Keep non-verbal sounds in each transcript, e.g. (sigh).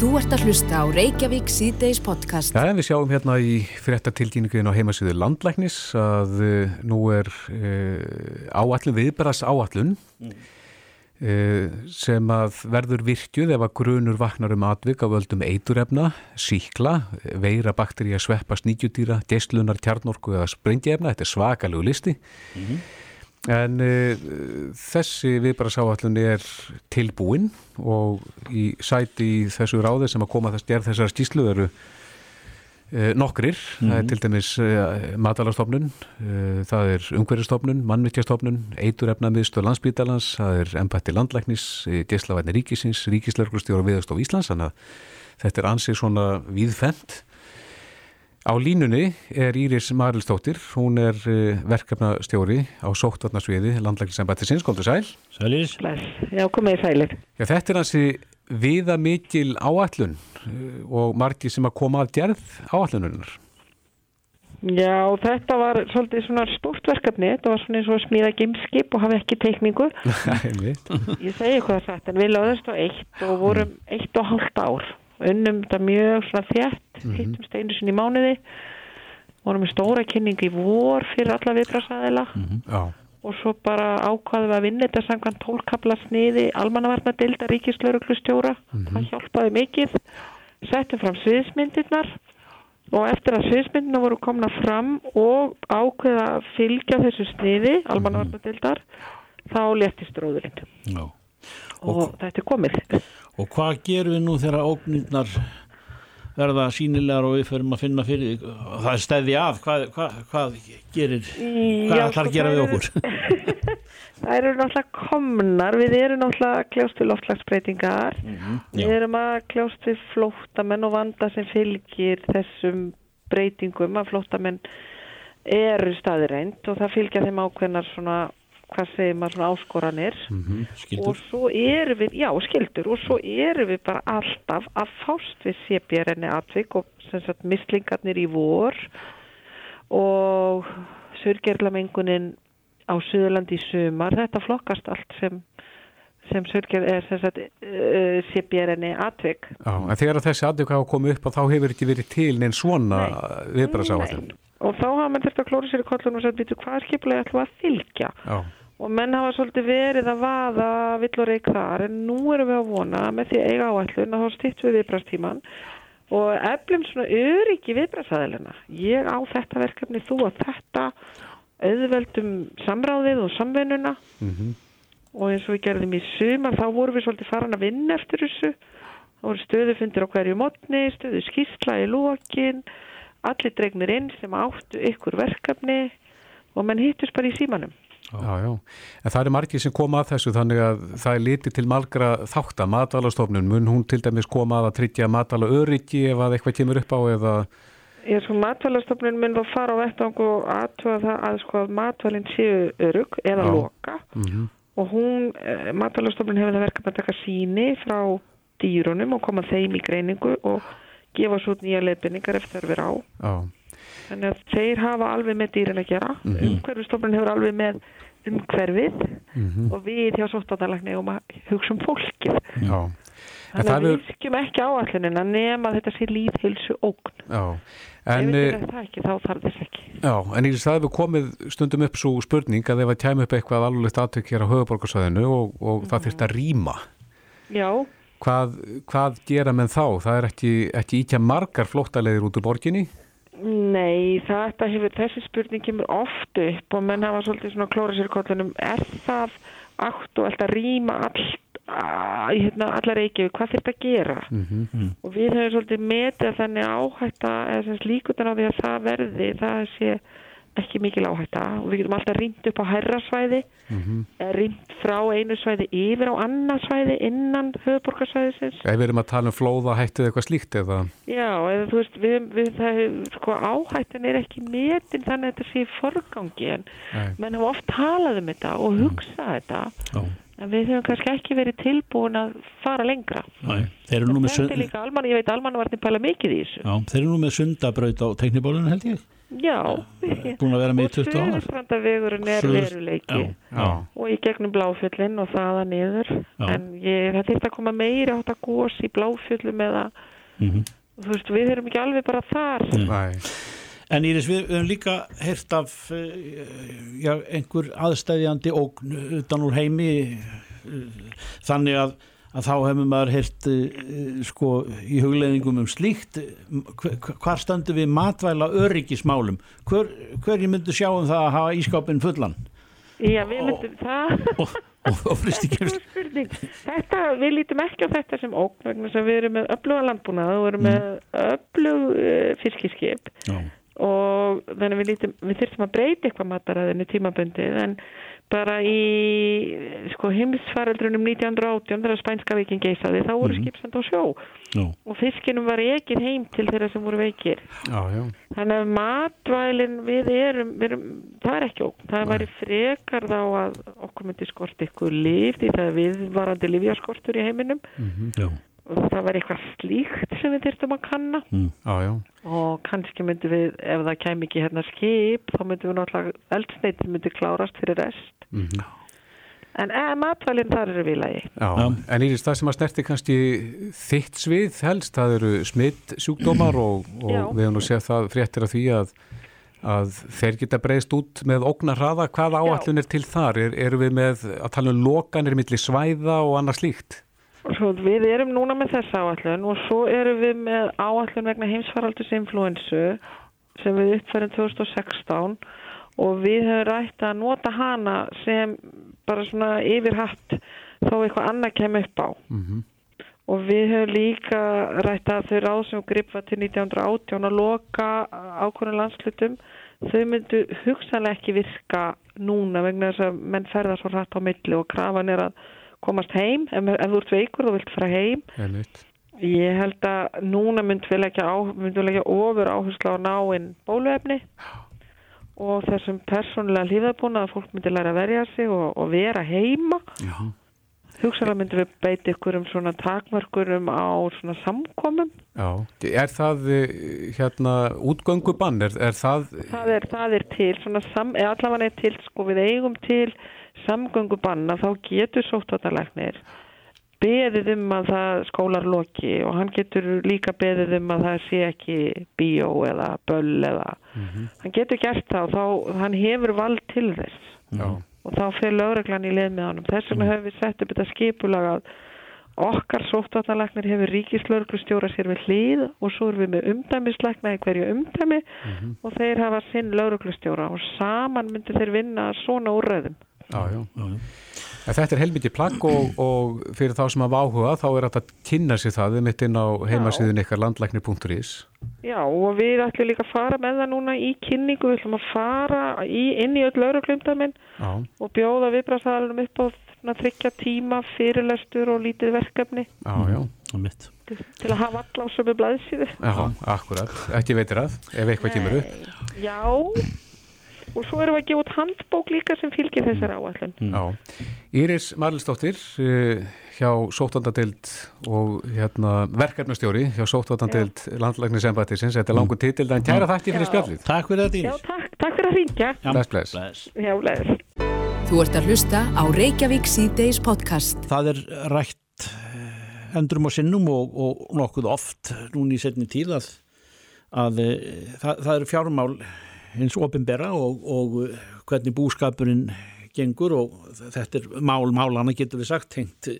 Þú ert að hlusta á Reykjavík síðdeis podcast. Já, við sjáum hérna í fréttatilkynninguðin á heimasíðu landlæknis að uh, nú er uh, áallun viðbæras áallun mm. uh, sem að verður virkjuð ef að grunur vaknar um atvik á völdum eiturefna, síkla, veira, bakteríja, sveppa, sníkjutýra, gestlunar, tjarnorku eða sprengjefna. Þetta er svakalegu listi. Mm -hmm. En uh, þessi viðbarasáallun er tilbúin og í sæti í þessu ráði sem að koma þess gerð þessar stíslu eru uh, nokkrir. Mm -hmm. Það er mhm. til dæmis uh, matalastofnun, það er umhverjastofnun, mannvittjastofnun, eiturefnamiðstöð landsbítalans, það er embætti landlæknis, Geislavætni ríkisins, ríkislörgustjóra viðastof Íslands, þannig að þetta er ansið svona viðfendt. Á línunni er Íris Marilstóttir, hún er eh, verkefnastjóri á sóttvarnasviði landlækningssambætti sinnskondu sæl. Sælis. Já, komið sælir. Já, þetta er hansi viða mikil áallun eh, og margi sem að koma að gerð áallununar. Já, þetta var svolítið svona stort verkefni, þetta var svona eins og smíða gimskip og hafa ekki teikningu. (laughs) Ég segi hvað það sagt, en við löðast á eitt og vorum eitt og hálft ár unnum þetta mjög svona þjætt mm -hmm. hittumst einu sinni í mánuði. Vorum við stóra kynningi í vor fyrir alla viðbrasaðila mm -hmm. og svo bara ákvaðum við að vinna þetta samkvæmt tólkabla sniði almannavarna delta ríkislauruglustjóra mm -hmm. það hjálpaði mikið. Settum fram sviðismyndirnar og eftir að sviðismyndirna voru komna fram og ákveða að fylgja þessu sniði almannavarna deldar þá letist róðurinn og, og þetta er komið. Og hvað gerum við nú þegar ógnirnar verða sínilegar og við förum að finna fyrir það er stæði af, hvað, hvað, hvað gerir, hvað ætlar að gera við okkur? (laughs) það eru náttúrulega komnar, við erum náttúrulega kljást við loftlagsbreytingar mm -hmm, við erum að kljást við flóttamenn og vanda sem fylgir þessum breytingum að flóttamenn eru staðirænt og það fylgja þeim ákveðnar svona hvað segir maður svona áskoranir. Mm -hmm. og svo eru við, já skildur og svo eru við bara alltaf að fást við CBRN atvik og sem sagt mislingarnir í vor og sörgerlamengunin á Suðurlandi í sumar, þetta flokkast allt sem sem sörger er uh, eh, CBRN atvik. Já, en þegar þessi atvik hafa komið upp og þá hefur ekki verið til neins svona viðbæðsáallin og þá hafa mann þetta að klóra sér í kollunum og sagt, hvað er skiplega ætlum að fylgja? Já og menn hafa svolítið verið að vaða villureik þar en nú erum við að vona með því eiga áallun að þá stýtt við viðbrastíman og eflum svona öryggi viðbrasaðilina ég á þetta verkefni þú að þetta auðveldum samráðið og samvinnuna. Mm -hmm. og eins og við gerðum í suma þá vorum við svolítið farin að vinna eftir þessu. Þá voru stöðufundir á hverju mótni stöðu skýrsla í lókin allir dregnir inn sem áttu ykkur verkefni og menn hittust bara í símanum Já, já, en það er margir sem koma að þessu þannig að það er litið til margra þátt að matalastofnun, mun hún til dæmis koma að að tryggja matala öryggi ef að eitthvað kemur upp á eða? Já, sko matalastofnun mun þá fara á vettvang og aðtöða það að sko að matalinn séu örygg eða já. loka. Mm -hmm. og hún, eh, matalastofnun hefur það verkefn að taka síni frá dýrunum og koma þeim í greiningu og gefa svo nýja leifinningar eftir að vera á. Já Þannig að þeir hafa alveg með dýrin að gera. Mm -hmm. Umhverfistofnun hefur alveg með umhverfið mm -hmm. og við hjá sóttaðalækni um að hugsa um fólkið. Já. Þannig að við virkjum ekki áallinina nema þetta sé líðhilsu ógn. Já. En, ef við það ekki, þá þarf þess ekki. Já, en í þess að við komið stundum upp svo spurning að ef að tæmi upp eitthvað alveg aðtök hér á höfuborgarsæðinu og, og það þurft að rýma. Já. Hvað, hvað gera menn þá? Það er ekki, ekki íkja margar flóttaleðir út úr borginni? Nei, þetta hefur, þessi spurning kemur oft upp og menn hafa svolítið svona klóra sér kollunum, er það átt og alltaf rýma all, hérna, allar Reykjavík, hvað þetta að gera? Mm -hmm. Og við höfum svolítið metið þannig áhætta, eða líkutan á því að það verði, það sé ekki mikil áhætta og við getum alltaf rýmt upp á herrasvæði mm -hmm. rýmt frá einu svæði yfir á annað svæði innan höfuborgarsvæðisins Eða við erum að tala um flóða hættið eitthvað slíkt eða? Já, eða þú veist við, við það, sko, áhættin er ekki metin þannig að þetta sé forgangi en menn hafa oft talað um þetta og mhm. hugsað mm. þetta Já. en við höfum kannski ekki verið tilbúin að fara lengra Nei, þeir eru nú með sund... Alman, Ég veit almanvartin pæla mikið í þessu Já, þeir eru nú með sundabraut á teknibólunum held ég Já. Búin að vera með í 20 ára. Og Suðurstrandavegurinn er Suður- veruleiki. Já, já. Og í gegnum bláfjöllin og þaða niður. Já. En ég, það þýrt að koma meiri átt að gós í bláfjöllum eða, Mhm. þú veist, við erum ekki alveg bara þar. Nei. En Íris, við við höfum líka heyrt af uh, já, einhver aðstæðjandi ógn utan úr heimi uh, þannig að, að þá hefur maður heyrt uh, sko í hugleðingum um slíkt hvar stöndu við matvæla öryggismálum? Hver, hverju myndu sjá um það að hafa ískápin fullan? Já, við myndum það. og, og, og fristi Það kemst góð spurning. Þetta, við lítum ekki á þetta sem ógn vegna að við erum með öfluga landbúnað og við erum með öflug uh, fiskiskip. Já, og þannig við, lítum, við þurfum að breyta eitthvað mataræðinu tímabundið en bara í sko heimsfaraldrunum 1918 þegar spænska veikin geisaði þá voru mm skipsand á sjó. Já, og fiskinum var ekið heim til þeirra sem voru veikir. Já, já. þannig að matvælin við erum, við erum það er ekki ógn, það væri frekar þá að okkur myndi skort ykkur líf því það viðvarandi lífjaskortur í heiminum. Já, og það væri eitthvað slíkt sem við þurftum að kanna. Já, já. og kannski myndum við, ef það kem ekki hérna skip, þá myndum við náttúrulega eldsneitin myndi klárast fyrir rest Mhm. en e, matvælinn þar eru við lagi Já, en Íris, það sem að snerti kannski þitt svið helst, það eru smitt sjúkdómar og, og við hefum nú séð það fréttir af því að, að þeir geta breyðst út með ógnar hraða. Hvað áallun er til þar? Er, eru við með að tala um lokanir milli svæða og annað slíkt? og svo við erum núna með þessa áallun og svo erum við með áallun vegna heimsfaraldus influensu sem við uppfærum 2016 og við höfum rætt að nota hana sem bara svona yfir hatt þó eitthvað annað kemur upp á. Mm og við höfum líka rætt að þau ráð sem gripa til 1918 að loka ákvörðun landslutum þau myndu hugsanlega ekki virka núna vegna þess að menn ferða svo hratt á milli og krafan er að komast heim. Ef, ef þú ert veikur þú vilt fara heim. Einmitt. ég held að núna myndum við leggja ofur áherslu á náinn bóluefni og þessum persónulega hlýðabúna að fólk myndi læra að verja sig og, og vera heima Já. hugsanlega myndum við beita ykkur um svona takmörkurum á svona samkomum Já. Er það eh, hérna útgöngubann? Er, er það... það er, það er til svona sam, allavega er til sko við eigum til samgöngubanna þá getur sóttvartalæknir beðið um að það skólar loki og hann getur líka beðið um að það sé ekki bíó eða böll eða hann getur gert það og þá hann hefur vald til þess. Já. og þá fyrir lögreglan í leið með honum. Þess vegna höfum við sett upp þetta skipulag að okkar sóttvartalæknir hefur ríkislauruglustjóra sér við hlýð og svo erum við með umdæmislækna í hverju umdæmi og þeir hafa sinn lauruglustjóra og saman myndir þeir vinna svona úrræðum Já, já. Þetta er helmikið plagg og, (clears throat) og fyrir þá sem hafa áhuga þá er þetta að kynna sér það við mitt inn á heimasíðun ykkar landlæknir.is Já og við ætlum líka að fara með það núna í kynningu, við ætlum að fara í, inn í öll lauruglumdæmin Já, og bjóða viðbrasaðalunum upp á þryggja tíma fyrirlestur og lítið verkefni já, já. það mitt til, til að hafa alla á sömu blaðsíðu. Já, akkurat. Ekki veitir að ef eitthvað kemur upp. Já, og svo erum við að gefa út handbók líka sem fylgir þessar áallun. Já. Íris Marlisdóttir uh, hjá Sóttandadeild og hérna, verkefnastjóri hjá Sóttandadeild landlæknisembættisins. Þetta er langur titill, en kæra þakki fyrir spjallið. Takk fyrir þetta Já, Íris takk, takk fyrir að ringja. Bless, bless. Bless. Já, leður. Þú ert að hlusta á Reykjavík síðdeis podcast. Það er rætt eh, endrum og sinnum og, og nokkuð oft núni í setni tíð að, að eh, það, það eru fjármál hins opimbera og, og eh, hvernig búskapurinn gengur og þetta er mál málana getur við sagt tengt e,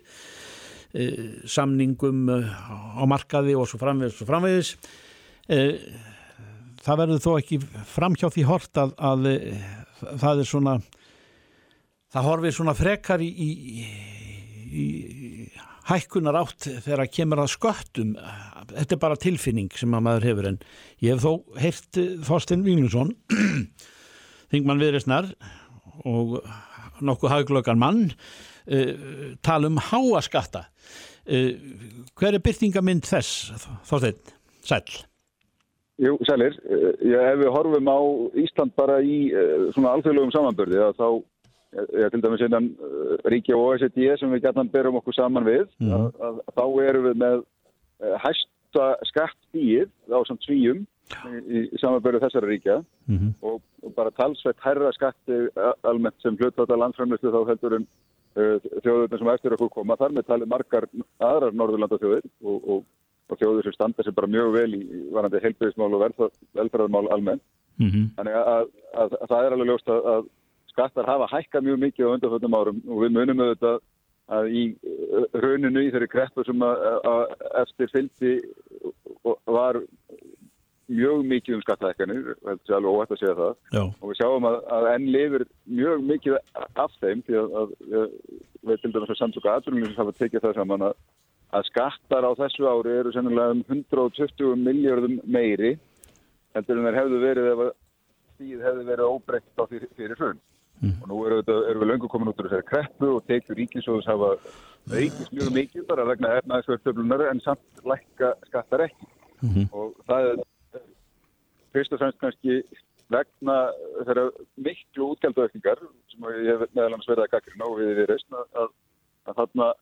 samningum eh, á markaði og svo framvegis og framvegis. E, það verður þó ekki framhjá því hort að, að það er svona það horfir svona frekar í, í, í hækkunar átt þegar að kemur að sköttum þetta er bara tilfinning sem að maður hefur en ég hef þó heyrt eh, Þorstein Víglundsson (clears throat) þingmann viðreysnar og nokkuð hagglökan mann uh, tala um háa skatta. Uh, hver er byrtingamind þess Þorstein, sæl Jú, sælir, Eh, ég, ef við horfum á Ísland bara í eh, svona alþjóðlegum samanbörði að þá ég til dæmis uh, ríkja og OECD sem við gætan berum okkur saman við að, að, að þá erum við með uh, hæsta skattíð á samt svíjum í, í samanböru þessara ríkja mm -hmm. og, og bara talsveit herra skatti almennt sem hlutvata landframlöstu þá heldur en uh, þjóðurna sem eftir okkur koma þar með talið margar aðrar norðurlanda þjóður og, og, og þjóður sem standa sem bara mjög vel í varandi heilbyrðismál og velferðarmál almennt. Mm -hmm. Þannig að, að, að, að það er alveg ljóst að skattar hafa hækkað mjög mikið á undanfjöldum árum og við munum auðvitað að í rauninu í þeirri kreppu sem að eftir fylgdi var mjög mikið um skattahækkanir, heldur sér alveg óætt að segja það Já. og við sjáum að, að enn lifir mjög mikið af þeim því að, að við til dæmis að samtöku aðrunum sem hafa tekið það saman að, að skattar á þessu ári eru sennilega um 120 miljardum meiri en þeir hefðu verið ef stíð hefðu verið óbreytt á fyrir, fyrir hrun mm. og nú eru, eru við löngu komin út úr þessari kreppu og tekjur ríkisóðus hafa aukist mjög mikið bara vegna efnaðsverðstöflunar en samt lækka skattar ekki mm -hmm. og það er fyrst og fremst kannski vegna þeirra miklu útgjaldauðningar sem ég hef meðal annars verið að gaggrina og við við reysna að, að þarna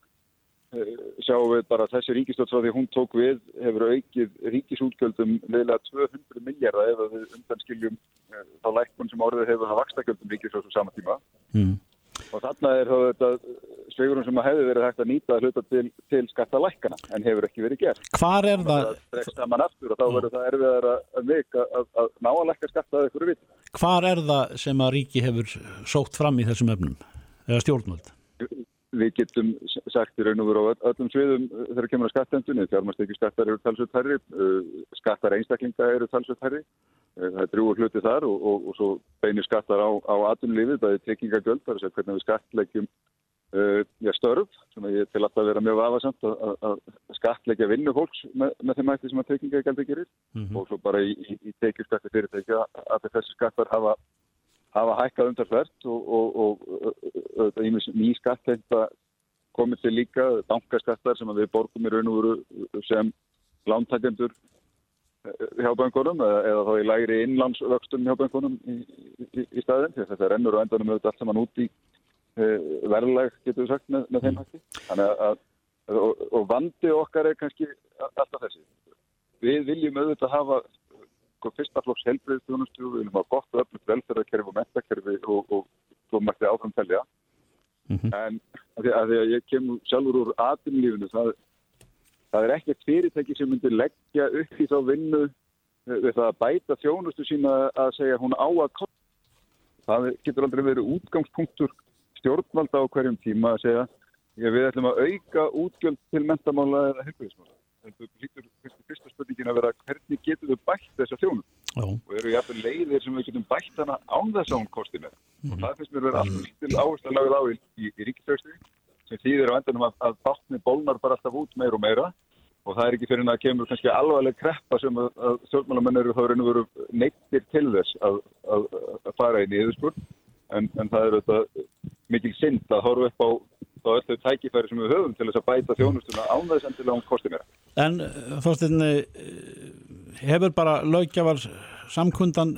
sjáum við bara að þessi ríkistótsráði hún tók við hefur aukið ríkisútgjöldum viðlega 200 miljardar ef við undanskiljum e, þá lækkun sem orðið hefur það vakstakjöldum ríkistóts á sama tíma mm og þarna er þá þetta sveigurum sem að hefði verið hægt að nýta að hluta til, til skattalækana en hefur ekki verið gert. Hvar er það? Það er aftur og þá verður það erfiðar að vika að, að ná að lækka skattaði ykkur við. Hvar er það sem að ríki hefur sókt fram í þessum öfnum eða stjórnvöld? Við getum sagt í raun og veru á öllum sviðum þegar kemur að skattendunni, fjármastekki skattar eru talsveit herri, skattar einstaklinga eru talsveit herri Eh, það er drúur hluti þar og, og, og svo beinir skattar á, á atunlífið, það er tekingagöld, það er segja hvernig við skattleggjum uh, störf, sem ég til alltaf að vera mjög afasamt að, skattleggja vinnu fólks með, með þeim ætti sem að tekingagöldi gerir. Mm -hmm. og svo bara í, í, í tekjurskatti fyrirtækja að þessi skattar hafa, hafa hækkað undarfært og ný skatt þetta komið til líka, bankaskattar sem við borgum í raun og veru sem lántakendur hjá bankunum eða, eða þá í lægri innlandsvöxtum hjá bankunum í, í, í staðin því að þetta rennur og endanum auðvitað allt saman út í e, verðlag, getur við sagt, með, með þeim hætti. Þannig að, og, og vandi okkar er kannski alltaf þessi. Við viljum auðvitað hafa fyrsta flokks helbriðstjónustu, við viljum hafa gott öflut velferðarkerfi og mentakerfi og, og svo mætti áframtelja. Mm -hmm. En að því, að því að ég kemur sjálfur úr aðinlífinu, það það er ekkert fyrirtæki sem myndir leggja upp í þá vinnu eh, við það að bæta þjónustu sína að segja hún á að kosta. Það getur aldrei verið útgangspunktur stjórnvalda á hverjum tíma að segja við ætlum að auka útgjöld til mentamála eða helbriðismála. Það lítur fyrsta spurningin að vera hvernig getur við bætt þessa þjónu? Og eru jáfnveg leiðir sem við getum bætt hana án þess að hún kosti með. Mm. Og það finnst mér verið alltaf lítil áherslu að laga þá í, í, í ríkistöðstíði sem þýðir á endanum að, að bátni bólnar bara alltaf út meir og meira. Og það er ekki fyrir að kemur kannski alvarleg kreppa sem að, að stjórnmálamenn eru þá raun og veru neittir til þess að, að, að fara í nýðurspur en, en það er þetta mikil synd að horfa upp á þá öll þau tækifæri sem við höfum til þess að bæta þjónustuna án þess enn til að hún kosti mér. En þóttinn hefur bara lögjafar samkundan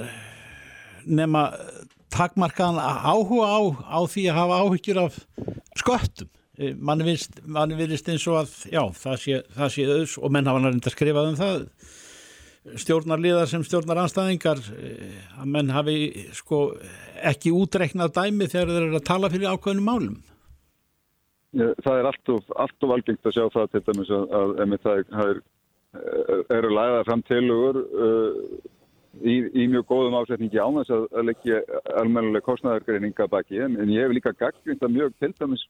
nema takmarkaðan áhuga á, á því að hafa áhyggjur af sköttum? Eh, mann virðist eins og að já, það sé, það sé auðs og menn hafa nærind að skrifa um það stjórnarliðar sem stjórnar anstæðingar eh, að menn hafi sko ekki útreiknað dæmi þegar þeir eru að tala fyrir ákveðnum málum Það er allt of, allt of algengt að sjá það til dæmis að, að, að það er, eru læðað fram tilugur uh, í, í mjög góðum ásetningi án þess að, að leggja almennilega kostnæðargreininga baki en, en ég hef líka gaggrind að mjög til dæmis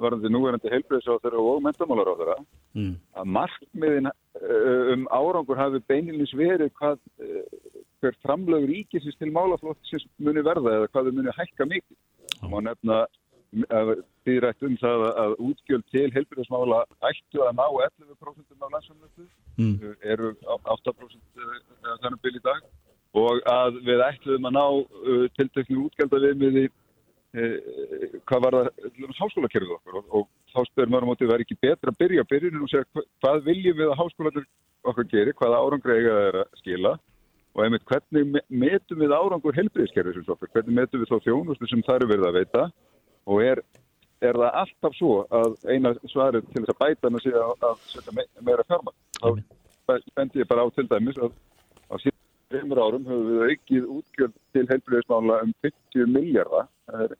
varandi núverandi heilbreyðsáþara og mentamálaráþara mm. að markmiðin eh, um árangur hafi beinilins verið hvað eh, hver framlögur ríkisins til málaflótsins muni verða eða hvað þau muni hækka mikið. Það má nefna því rætt um það að útgjöld til heilbreyðsmála ættu að ná 11% af landsamlötu, mm. eru 8% þannig byrj í dag og að við ætluðum að ná uh, tilteknu útgjöldaviðmiði Eh, hvað var það háskólakerfið okkur og, og þá spyrir maður á móti það er ekki betra að byrja að byrja og segja hvað viljum við að háskólakerfið okkar gerir, hvaða árangur eiga það er að skila? Og einmitt hvernig metum við árangur helbriðskerfið sem okkur, hvernig metum við þá þjónustu sem það eru verið að veita og er, er það alltaf svo að eina svarið til þess að bæta með sig að, að setja me, meira fjárma þá bendi ég bara á til dæmis að, að tveimur árum höfum við aukið útgjöld til heilbríðismála um 50 miljardar. Það er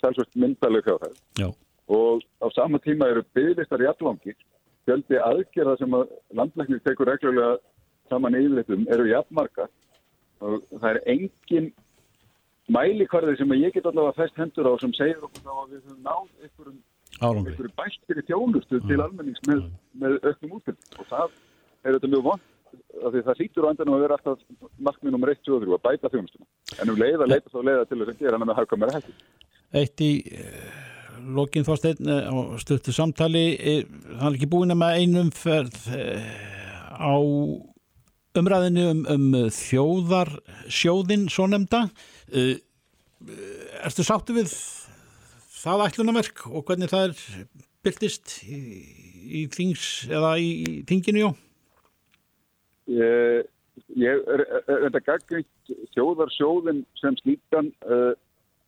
talsvægt myndaleg fjárhæð. Já. Og á sama tíma eru bygglistar í allangi. Fjöldi aðgerða sem að landlæknir tekur reglulega saman yfirleitum eru jafnmarka. Og það er engin mælikvarði sem ég get allavega fest hendur á sem segir okkur á að við höfum náð einhverjum, einhverjum bættir í þjónustu til almennings með, með auknum útfjöld og það er þetta mjög vond af því það hlýtur á endanum að vera alltaf 1, 2 og 3 að bæta þjónustuna. En um leið að leita þá leiða til þess að gera með hafkamera hætti. Eitt í uh, lokin þorsteinn uh, á stuttu samtali uh, hann er ekki búin að með einum ferð á umræðinu um, um þjóðarsjóðin svo nefnda uh, Ertu sáttu við það ætlunamerk og hvernig það er byrtist í, í þings eða í, í þinginu, já? Ég, ég er, er þetta gaggrind þjóðarsjóðin sem slítan uh,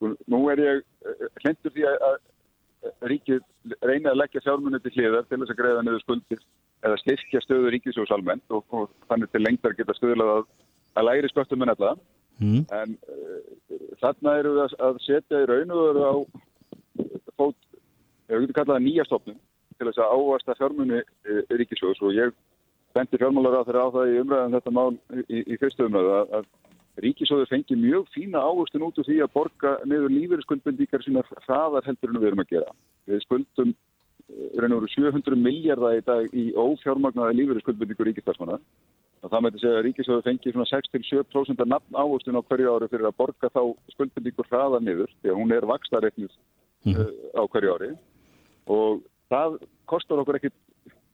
nú er ég uh, hlendur því að, að ríkið reyna að leggja sjálfmunni til hliðar til þess að greiða niður skuldir eða styrkja stöðu ríkisjós almennt og, og þannig til lengtar geta stöðlað að, að læri skvöttum en alltaf Mm. en uh, þarna eru við að, setja í raun og veru á fót, ég getur kallað það nýja stofnum til þess að ávasta fjármunni uh, ríkisjós og ég bendi fjármálar á þeirra á það í umræðan þetta mál í, í fyrstu umræðu að, að ríkisjóður fengi mjög fína ávöxtun út úr því að borga niður lífeyriskuldbendíkar sína hraðar heldur en við erum að gera. Við skuldum eh, raun og veru 700 miljardar í dag í ófjármagnaði lífeyriskuldbendíkur ríkisdagsmanna og það mæti segja að ríkisjóður fengi svona 6-7% af nafn ávöxtun á hverju ári fyrir að borga þá skuldbendíkur hraðar niður því að hún er vakstareiknus Mhm. uh, á hverju ári. Og það kostar okkur ekkit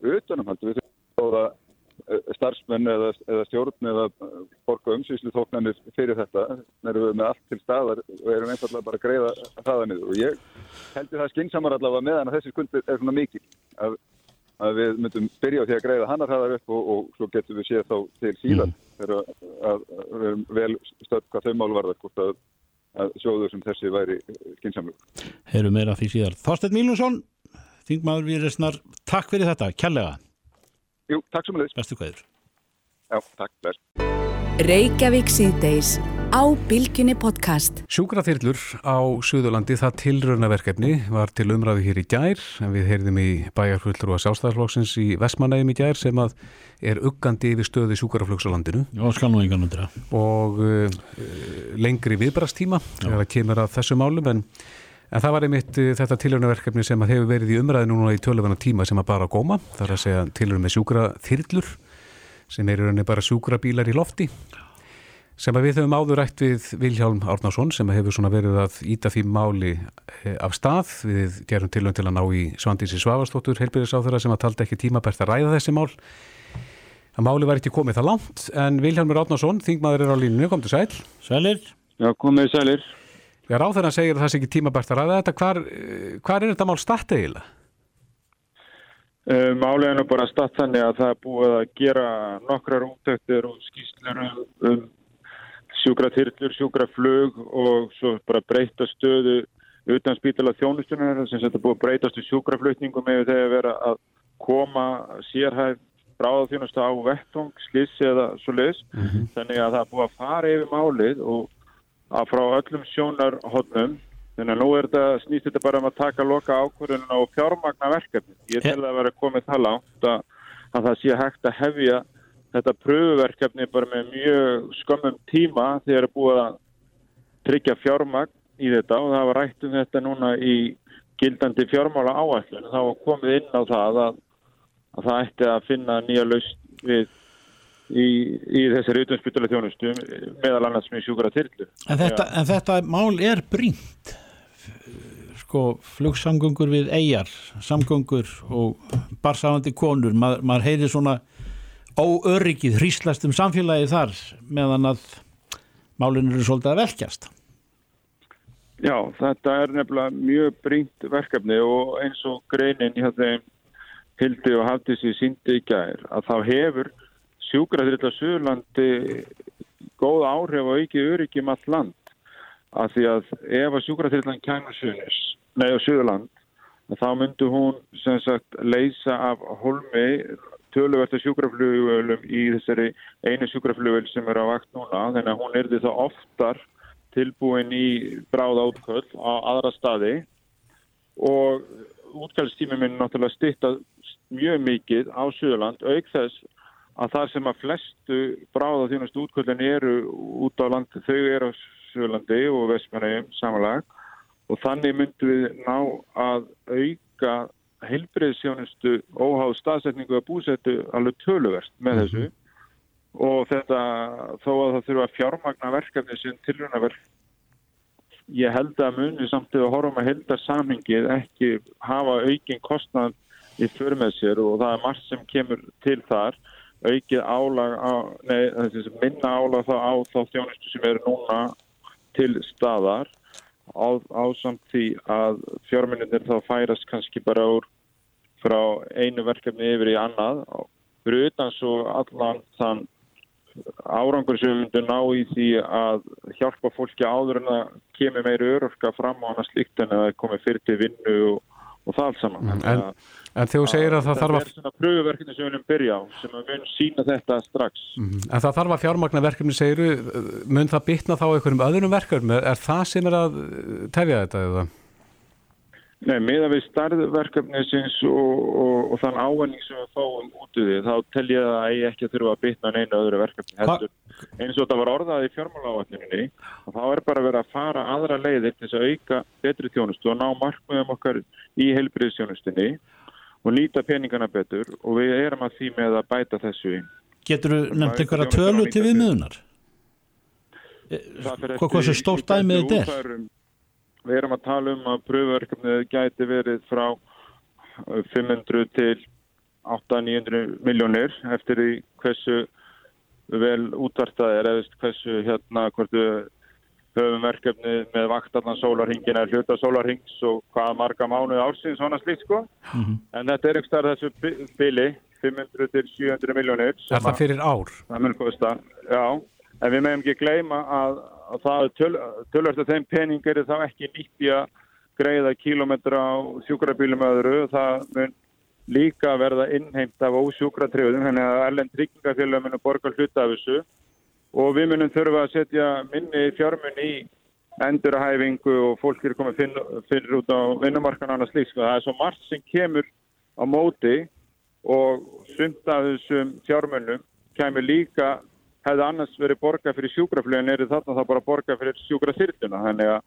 utanumhald. Við þurfum að starfsmenn eða, eða stjórn eða eh, borga umsýslu þóknanir fyrir þetta erum við með allt til staðar og erum einfallega bara að greiða hraða niður og ég heldur það skynnsamar allavega meðan að þessi skuldir er svona mikil að, að við myndum byrja á því að greiða hannar hraðar upp og, og svo getum við séð þá til síðan þegar að, að, að við erum vel stödd hvað þau mál varðar hvort að, að sjóður sem þessi væri skynnsamlu. Heyrum meira því síðar. Þorsteinn Mílusson, þingmaður Víresnar, takk fyrir þetta, kærlega. Jú, takk sem að leiðis. Bestu kveður. Já, takk, bless. Reykjavík síðdeis á Bilginni podcast. Sjúkraþyrlur á Suðurlandi, það tilraunaverkefni var til umræðu hér í gær en við heyrðum í bæjarfullur og sjálfstæðarflokksins í Vestmanægum í gær sem að er uggandi yfir stöðu sjúkraflöks á landinu Já, skal nú engan undra. og uh, lengri viðbrastíma þegar það kemur að þessu málum en, en það var einmitt uh, þetta tilraunaverkefni sem að hefur verið í umræðu núna í töluvana tíma sem að bara góma, það er að segja tilraun með sjúkraþyrlur sem eru rauninni bara sjúkrabílar í lofti sem að við höfum áður rætt við Vilhjálm Árnason sem hefur svona verið að íta því máli eh, af stað. Við gerum tilhund til að ná í Svandísi Svavastóttur helbyrðisáþurra sem að taldi ekki tímabært að ræða þessi mál. Að máli var ekki komið það langt en Vilhjálmur Árnason, þingmaður er á línunni, kom til sæl Sælir? Já, ráþurra segir að það sé ekki tímabært að ræða þetta hvar, eh, hvar er þetta mál statt eiginlega? Uh, Málið er nú bara statt þannig að það er búið að gera nokkrar úttöktir og skýslur um, um sjúkratyrlur, sjúkraflug og svo bara breyta stöðu utan spítala þjónustunar sem þetta er búið að breytast í sjúkraflutningum eða þegar vera að koma sérhæð bráðaþjónustu á vettung, slissi eða svo leis. Þannig að það er búið að fara yfir málið og að frá öllum sjónarhóttnum Þannig að nú er þetta, snýst þetta bara um að taka loka ákvörðun og fjármagna verkefni. Ég tel að vera komið það langt að, að það sé hægt að hefja þetta pröfuverkefni bara með mjög skömmum tíma þegar það er búið að tryggja fjármagn í þetta og það var rætt um þetta núna í gildandi fjármála. Það var komið inn á það að, að það ætti að finna nýja laust við í, í þessari utanspytulega þjónustu meðal annars með sjúkara þyrlu. En þetta, en þetta mál er brínt sko flugsamgöngur við eigjar samgöngur og barsafandi konur, Ma, maður heyri svona óöryggið hríslast um samfélagi þar meðan að málin eru svolítið að velkjast. Já, þetta er nefnilega mjög brínt verkefni og eins og greinin hjá þeim Hildi og Hafdísi síndi í gær að þá hefur sjúkraþyrla Suðurlandi góð áhrif og ekki öryggi um allt land. Af því að ef að sjúkraþyrlan kæmur Suðunis, nei á Suðurland þá myndu hún sem sagt leysa af holmi töluvert af sjúkraflugvelum í þessari einu sjúkraflugvel sem er á vakt núna. Þannig að hún er því þá oftar tilbúin í bráða útköll á aðra staði. Og útkallstími minn náttúrulega stitta mjög mikið á Suðurland auk þess að það sem að flestu bráða þjónustu útköllin eru út á land, þau eru á Suðurlandi og Vestmannheim samanlag. Og þannig myndum við ná að auka heilbreyðsjónustu óháð staðsetningu að búsettu alveg töluvert með mhm. þessu. Og þetta þó að það þurfa að fjármagna verkefni sem tilruna verk ég held að muni samt að horfum að helda samhengið ekki hafa aukin kostnad í för með sér og það er margt sem kemur til þar aukið álag á, nei, minna álag þá á þá þjónustu sem eru núna til staðar á, á samt því að fjárminnitir þá færast kannski bara úr frá einu verkefni yfir í annað fyrir utan svo allan þann árangur sem við myndum ná í því að hjálpa fólki áður en að kemur meiri örorka fram á hana slíkt en að komi fyrir til vinnu og, og það allt saman. Mm, en, en þegar þú segir að það þarf að... Það er svona pröfuverkefni sem við viljum byrja á sem við viljum sína þetta strax. Mm, en það þarf að fjármagna verkefni segiru, mun það bytna þá einhverjum öðrum verkefni? Er það sem er að tefja þetta eða? Nei, meða við starðverkefnisins og, og, og þann áhenning sem við fáum út í því, þá tel ég að ég ekki að þurfa að bytna neina öðru verkefni heldur. Eins og þetta var orðað í fjármálávatninni og þá er bara verið að fara aðra leiðir til þess að auka betri tjónustu og ná markmiðum okkar í heilbriðstjónustinni og nýta peningana betur og við erum að því með að bæta þessu í. Getur þú nefnt einhverja tölu til viðmiðunar? Hvað sem stórt dæmið þetta er? Við erum að tala um að pröfuverkefnið gæti verið frá 500 uh, til 800-900 miljónir eftir því hversu vel útvartað er eða hversu hérna hvort við höfum verkefni með vaktarnan sólarhingin eða hluta sólarhings og hvaða marga mánuði ársins svona slíkt sko mm -hmm. en þetta er starf þessu bili 500 til 700 miljónir Er það fyrir ár? Það mun kosta, já en við meðum ekki gleyma að að það töl, tölvert að þeim pening er þá ekki nýtt í að greiða kílometra á sjúkrabílum öðru, það mun líka verða innheimt af ósjúkratriðum, henni að erlend tryggingafélag munum borga hluta af þessu og við munum þurfa að setja minni fjármun í endurahæfingu og fólk er komið fyrir út á vinnumarkan annars líks. Það er svo margt sem kemur á móti og sumt af þessum fjármunum kemur líka hefði annars verið borga fyrir sjúkraflögin er þarna þá bara borga fyrir sjúkraþyrtuna þannig að,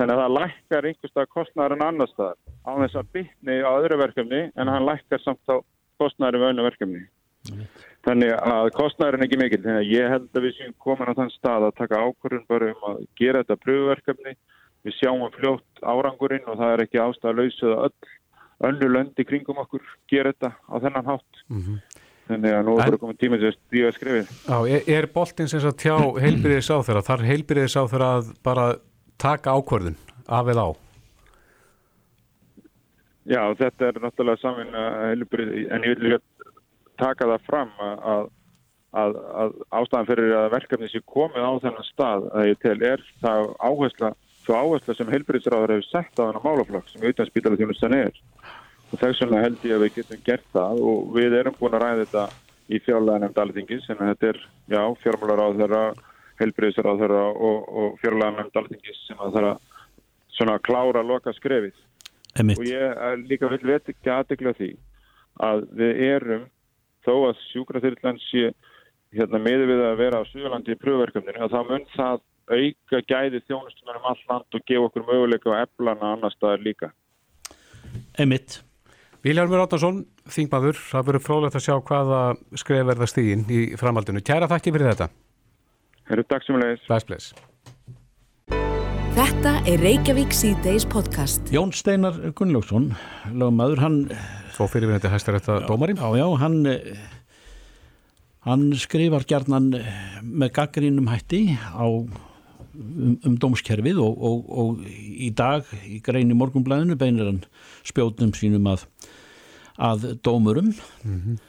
þannig að það lækkar einhverstað kostnæður en annar staðar á þess að bytni á öðru verkefni en hann lækkar samt á kostnæður um öðru verkefni. Þannig að kostnæður er ekki mikil þannig að ég held að við séum komin á þann stað að taka ákvörðun bara um að gera þetta pröfuverkefni við sjáum fljótt árangurinn og það er ekki ástæða að lausa öll önnu löndi kringum okkur gera þetta á þennan hátt mm -hmm. Þannig að nú er bara komið tíma til að stíða skrifið. Já, er, er boltinn sem að tjá heilbyrðis á þeirra? Þar heilbyrðis á þeirra að bara taka ákvörðun af eða á? Já, þetta er náttúrulega heilbyrði, en ég vil taka það fram að, að, að ástæðan fyrir að verkefni sé komið á þennan stað að ég tel er það áhersla, svo áhersla sem heilbyrðisráður hefur sett á þennan málaflokk sem auðvitað þjónustan er. Og þess vegna held ég að við getum gert það og við erum búin að ræða þetta í fjárlega nefnd alþingis en þetta er, já, fjármálar á þeirra helbriðsar á þeirra og, og fjárlega nefnd alþingis sem að þeirra svona klára loka skrefið. Og ég er líka vel veit ekki aðdegla því að við erum þó að sjúkraþyrlan sé hérna miður við að vera á Suðurlandi í pröfverkefninu að það mun það auka gæði þjónustunar um all land og gefa okkur möguleika á eflana annar staðar líka Emitt Viljarmur Áttarsson, þingmaður, það verður frólægt að sjá hvaða skref verða stígin í framhaldinu. Kæra þakki fyrir þetta. Herru, takk sem leiðis. Bless, bless. Þetta er Reykjavík C-Days podcast. Jón Steinar Gunnlaugsson, lagmaður, hann... Svo fyrir við þetta hæstar þetta dómarinn? Já, já, hann, hann skrifar gerðnan með gaggrínum hætti á um, um dómskerfið og, og, og í dag í grein í morgunblæðinu beinir hann spjótnum sínum að, að dómurum mm -hmm.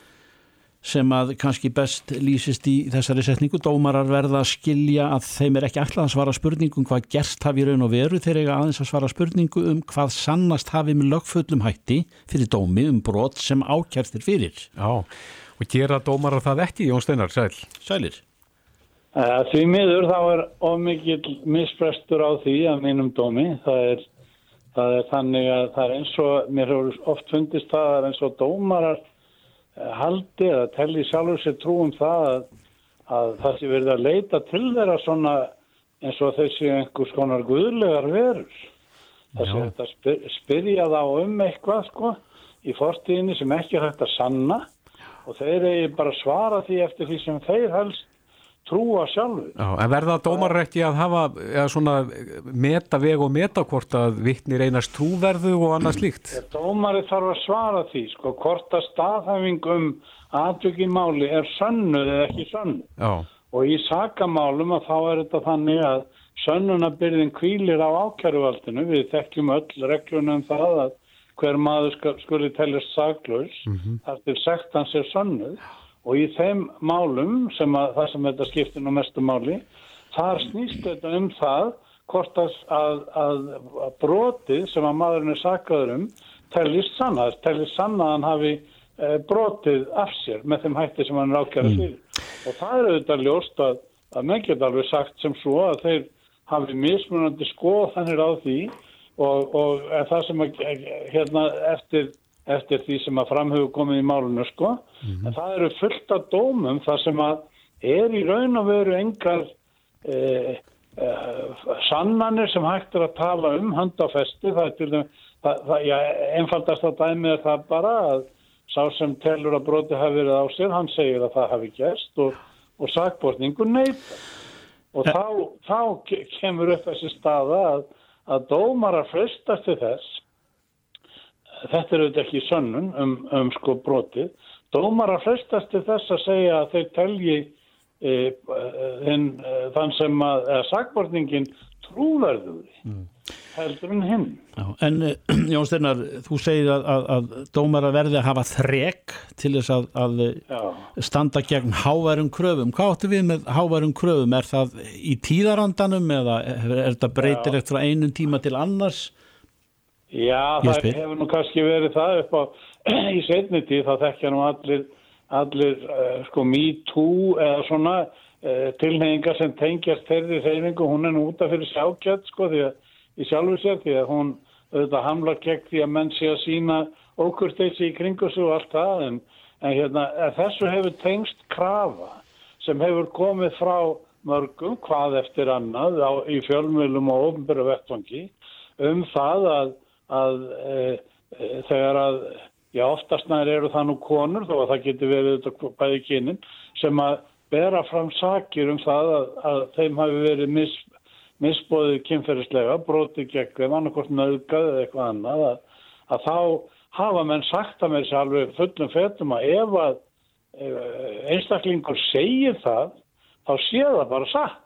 Sem að kannski best lýsist í þessari setningu dómarar verða að skilja að þeim er ekki alltaf að svara spurningum hvað gerst hafi raun og veru þeir eiga aðeins að svara spurningu um hvað sannast hafi með lögfullum hætti fyrir dómi um brot sem ákjærstir fyrir Já Og gera dómar á það ekki, Jón Steinar, sæl? Sælir. Uh, því miður þá er ómikið misprestur á því að mínum dómi. Það er, það er þannig að það er eins og, mér hefur oft fundist það að eins og dómarar haldi eða telli sjálfur sér trúum það að, að það sé verið að leita til þeirra svona eins og þessi einhvers konar guðlegar verur. Það sé þetta spyr, spyrja þá um eitthvað sko í fortíðinni sem ekki hægt að sanna og þeir eigi bara svara því eftir því sem þeir helst trúa sjálfur. Já, en verða dómar ekki að hafa eða svona meta veg og meta hvort að vittni reynast trúverðu og annað slíkt? Dómari þarf að svara því, sko, hvort að staðhæfing um aðtökimáli er sönnuð eða ekki sönnuð. Já. Og í sakamálum að þá er þetta þannig að sönnunabyrðin kvílir á ákjæruvaldinu. Við þekkjum öll reglunum um það að hver maður skuli teljast saklaus mm -hmm. þar til sekt hans er sönnuð og í þeim málum sem að það sem þetta skiptir nú mestu máli þar snýst þetta um það hvort að, að, að brotið sem að maðurinn er sakaður um teljist sanna, teljist sanna að hann hafi e, brotið af sér með þeim hætti sem hann er ákjærað fyrir mm. og það er auðvitað ljóst að, að menn geta alveg sagt sem svo að þeir hafi mismunandi skoðanir á því og, og það sem að hérna eftir, eftir því sem að framhauðu komið í málunum sko. Mm -hmm. en það eru fullt af dómum það sem að er í raun og veru engar e, e, sannanir sem hægt er að tala um handafesti það er til dæmis það, það, já, einfaldast að dæmi er það bara að sá sem telur að broti hafi verið á sér hann segir að það hafi gerst og, og sakbortningu neyta og þá, þá kemur upp þessi staða að að dómara frestast til þess þetta er auðvitað ekki sönnun um, um sko brotið dómara frestast til þess að segja að þeir telji e, þinn, e, þann sem að sagbortningin trúverðuði mm. heldur en hinn Já, En (clears throat) Jón Steinar, þú segir að, að, að dómara verði að hafa þrek til þess að, að standa gegn háværum kröfum. Hvað áttu við með háværum kröfum? Er það í tíðarandanum eða er þetta breytilegt frá einum tíma til annars? Já, það hefur nú kannski verið það upp á (clears throat) í setni tíð, þá þekkja nú allir, allir uh, sko me too eða svona uh, tilhengar sem tengjast þeirri reyningu, hún er nú útaf fyrir sjákjött sko því að í sjálfu sér því að hún auðvitað hamlar gegn því að menn sé að sína ókurteysi í kringus og allt það. En, en hérna, þessu hefur tengst krafa sem hefur komið frá mörgum hvað eftir annað á, í fjölmjölum og ofnbjörðu vettvangi um það að, að e, e, þegar að já oftast nær eru það nú konur þó að það getur verið þetta bæði kynin sem að bera fram sakir um það að, að þeim hafi verið mis, misbóðið kynferðislega, brotið gegn þeim, annarkort nöðgað eða eitthvað annað, að, að þá hafa menn sagt að mér sér alveg fullum fetum að ef að einstaklingur segir það, þá sé það bara satt.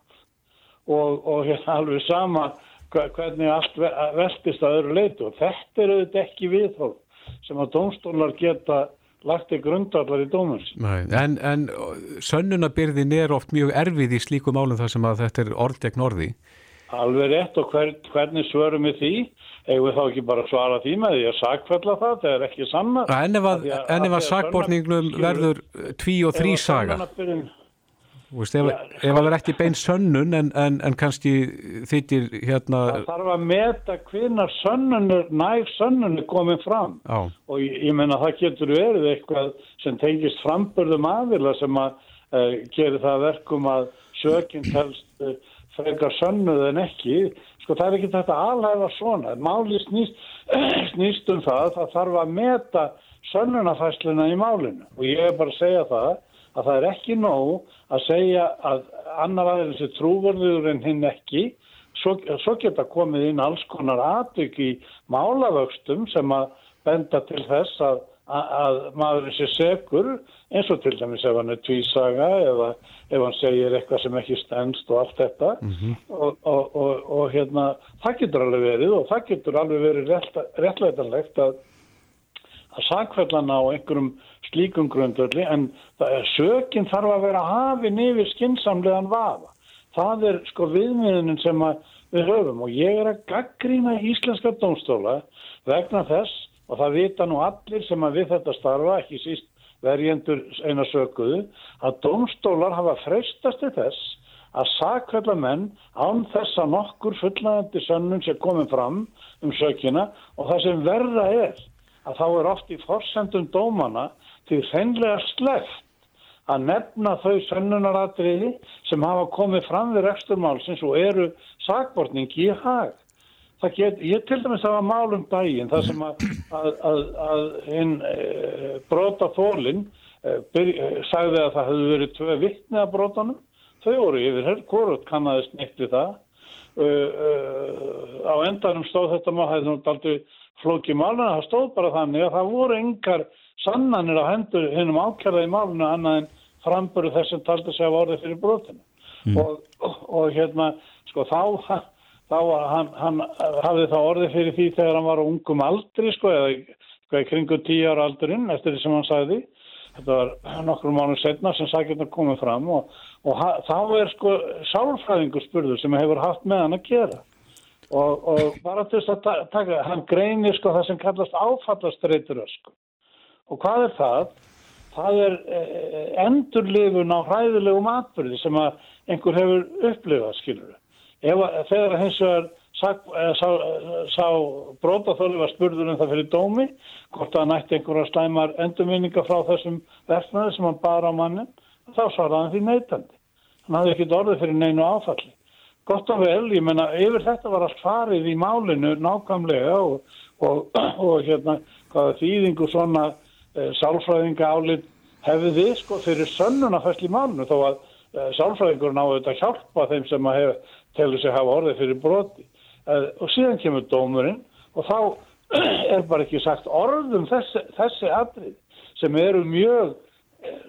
Og, og hérna alveg sama hvernig allt veltist að öðru leitu og þetta er auðvitað ekki viðhólf sem að dómstólar geta lagt í grundallar í dómins. En, en sönnunabyrðin er oft mjög erfið í slíku málum þar sem að þetta er orð gegn orði. Alveg rétt og hver, hvernig svörum við því? Eða þá ekki bara svara því með því að sakfella það, það er ekki sanna. En ef að, að, að sakborningnum verður tví og þrý saga? Veist, ef, ja, ef það er ekki bein (laughs) sönnun en, en, en kannski þittir hérna það þarf að meta hvinnar sönnunur næg sönnunur komið fram. Á. og ég, ég menna það getur verið eitthvað sem tengist frambörðum aðvila sem að uh, gerir það verkum að sökinn helst uh, frekar sönnuð en ekki. Sko það er ekki þetta aðlæða svona. Máli snýst, (clears throat) snýst um það það þarf að meta sönnunafæsluna í málinu. Og ég er bara að segja það að það er ekki nóg að segja að annar aðeins er trúverður en hinn ekki svo, svo geta komið inn alls konar aðtök í málavöxtum sem að benda til þess að að maður sé segur eins og til dæmis ef hann er tvísaga eða ef hann segir eitthvað sem ekki stendst og allt þetta mm -hmm. og, og, og, og hérna það getur alveg verið og það getur alveg verið réttleitanlegt að að sakvellan á einhverjum slíkum grundöldi en sökinn þarf að vera hafinn yfir skinsamlegan vafa. Það er sko viðmiðunin sem við höfum og ég er að gaggrína íslenska dómstóla vegna þess og það vita nú allir sem að við þetta starfa, ekki síst verjendur eina sökuðu að domstólar hafa freistast til þess að sakvælla menn án þess að nokkur fullnægandi sönnum sé komið fram um sökina. Og það sem verða er að þá er oft í forsendum dómana til hreinlega sleft að nefna þau sönnunaratriði sem hafa komið fram við reksturmálsins og eru sakbortningi í hag. Get, ég til dæmis að hafa málum daginn þar sem að, að, að, að hinn e, brota þólinn e, sagði að það hefði verið tvei vittni að brotanum. Þau voru yfir hér, hvort kannadist neitt við það. E, á endanum stóð þetta maður, það hefði náttúrulega aldrei flókið máluna, það stóð bara þannig að það voru engar sannanir á hendur hennum ákjörða í máluna annað en framböru þess sem taldi sig að orði fyrir brotinu mm. og, og, og hérna sko þá, þá hann, hann hafði þá orði fyrir því þegar hann var á ungum aldri sko eða sko, kringu tíu ára aldurinn eftir því sem hann sagði þetta var nokkur mánu setna sem sækirna komið fram og, og þá er sko sálfræðingur spurður sem hefur haft með hann að gera og bara til þess að taka hann greinir sko það sem kallast áfallastreitur sko. Og hvað er það? það er eh, endurlifun á hræðilegum atbyrði sem að einhver hefur upplifað, skilur. Ef, þegar hins vegar sá, eh, sá, sá brótaþóli var spurður um það fyrir dómi, hvort að nætti einhverja slæmar endurminninga frá þessum verfnaði sem hann bar á mannin, þá svaraði hann því neytandi. Hann hafði ekkit orðið fyrir neinu áfalli. Gott og vel, ég menna, yfir þetta var allt farið í málinu nákvæmlega og, og, (clears throat) og, hérna, hvaða þýðingu svona Eh, sálfræðinga álit hefði þið sko fyrir sönnuna fæst í málunum þó að uh, sálfræðingur náðu þetta að hjálpa þeim sem að hef, telur sig hafa orðið fyrir broti uh, og síðan kemur dómurinn og þá (clears throat) er bara ekki sagt orðum þessi, þessi atrið sem eru mjög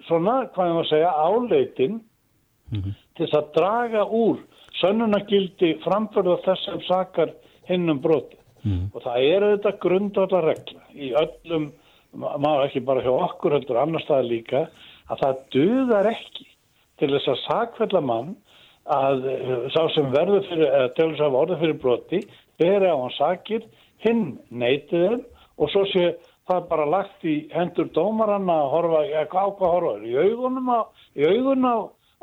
svona, hvað ég má segja, áleitin mm -hmm. til þess að draga úr sönnunagildi framförða þessum sakar hinnum broti mm -hmm. og það eru þetta grundvallar regla í öllum maður ekki bara hjá okkur heldur annar staðar líka að það duðar ekki til þess að sakfella mann að eh, sá sem verður fyrir, eða tölur sem orður fyrir broti beri á hann sakir, hinn neytiður og svo sé það bara lagt í hendur dómaranna að horfa, eða hvað hvað horfa í augunum á, í augunum á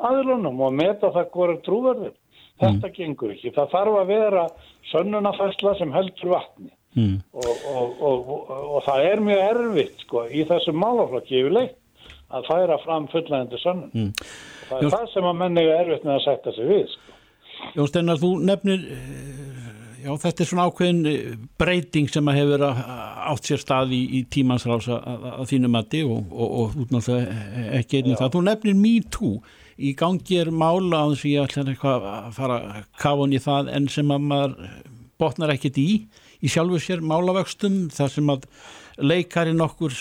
aðlunum og meta það hverju trúverður. Þetta mm. gengur ekki. Það þarf að vera sönnunafæsla sem heldur vatni mm. og, og, og það er mjög erfitt sko, í þessum málaflokki yfirleitt að færa fram fullæðandi sönnum mm. það er Jón... það sem að menni er erfitt með að setja sig við sko. Jón Steinar, þú nefnir eh, já, þetta er svona ákveðin eh, breyting sem að hefur átt sér stað í, í tímansrása að þínu mati og, og útnáttúrulega ekki einnig það. Þú nefnir MeToo í gangi er mála á þess að ég ætla að fara að kafa hún í það en sem að maður botnar ekkert í í sjálfu sér málavöxtum þar sem að leikarin okkur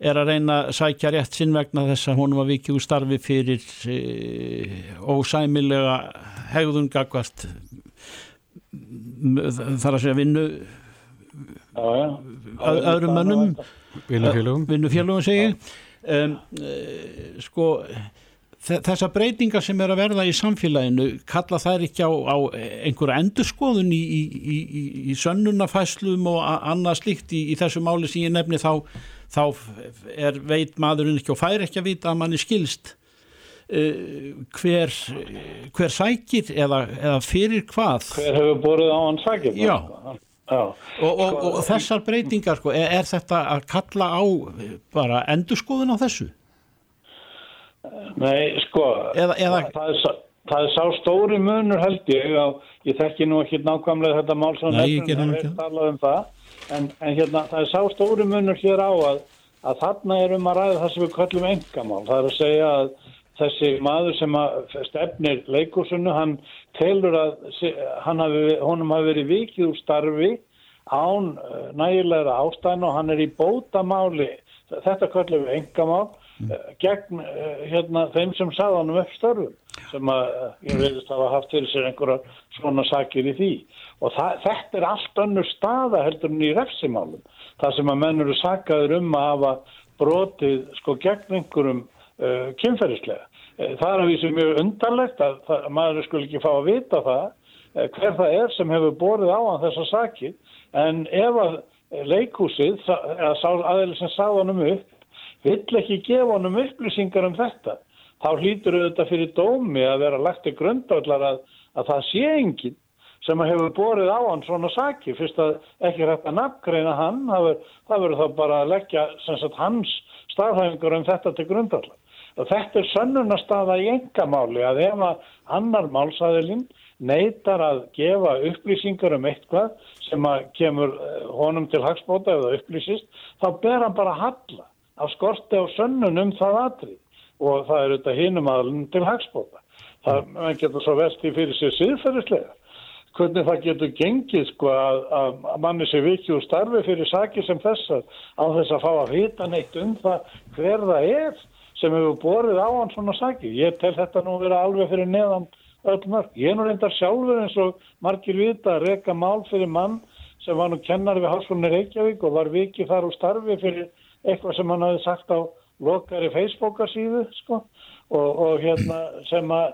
er að reyna að sækja rétt sinn vegna þess að honum að vikið úr starfi fyrir e, ósæmilega hegðungagvart þar að segja vinnu öðrum mönnum vinnufélugum segi um, e, sko þessa breytingar sem er að verða í samfélaginu kalla þær ekki á, á einhverja endurskoðun í, í, í, í sönnunafæslum og annað slíkt í þessu máli sem ég nefni þá, þá er veit maðurinn ekki og fær ekki að vita að mann er skilst uh, hver, hver sækir eða, eða fyrir hvað hver hefur borðið á hann sækir já Já. Og, og, og þessar breytingar sko, er, er þetta að kalla á bara endurskoðun á þessu? Nei, sko, eða, eða... Það, er, það er sá stóri munur held ég og ég þekki nú ekki nákvæmlega þetta mál sem nefnum að tala um það en, en hérna það er sá stóri munur hér á að, að þarna er um að ræða það sem við kallum engamál. Það er að segja að þessi maður sem stefnir leikursunu, hann telur að hann hafi, honum hafi verið vikið úr starfi án eh, nægilega ástæðan og hann er í bótamáli. Þetta kallum við engamál. Gegn eh, hérna, þeim sem saðanum upp störfum sem að eh, ég veist hafa haft fyrir sér einhverja svona sakir í því. Og það, þetta er allt önnur staða heldur en í refsimálum það sem að menn eru sakaður um að hafa brotið sko gegn einhverjum uh, kynferðislega. Það er að vísu mjög undarlegt að, að maður skul ekki fá að vita það hver það er sem hefur borið á hann þessa sakir. En ef að leikúsið, eða aðeins sem sáðanum upp vill ekki gefa honum upplýsingar um þetta. Þá hlýtur auðvitað fyrir dómi að vera lagt í grundallar að, að það sé enginn sem hefur borið á hann svona saki fyrst að ekki hægt að nafngreina hann það verður þá bara að leggja sagt, hans staðhæfingur um þetta til grundallar og þetta er sönnunarstaða í engamáli að ef að annar málsæðilinn neytar að gefa upplýsingar um eitthvað sem að kemur eh, honum til hagsbóta eða upplýsist, þá ber hann bara halla af skorti á sönnun um það aðrið og það er auðvitað hinum aðlun til hagsbóta. Það getur svo vesti fyrir sér síðferðislega. Hvernig það getur gengið sko að, að manni sé vikið úr starfi fyrir saki sem þessar á þess að fá að vita neitt um það hver það er sem hefur borið á hann svona saki. Ég tel þetta nú vera alveg fyrir neðan öll mörg. Ég er nú reyndar sjálfur eins og margir vita að reyka mál fyrir mann sem var nú kennar við Hálsvonir Reykjavík og var vikið þar úr starfi fyrir eitthvað sem hann hafi sagt á lokari Facebookarsíðu sko. Og, og hérna sem að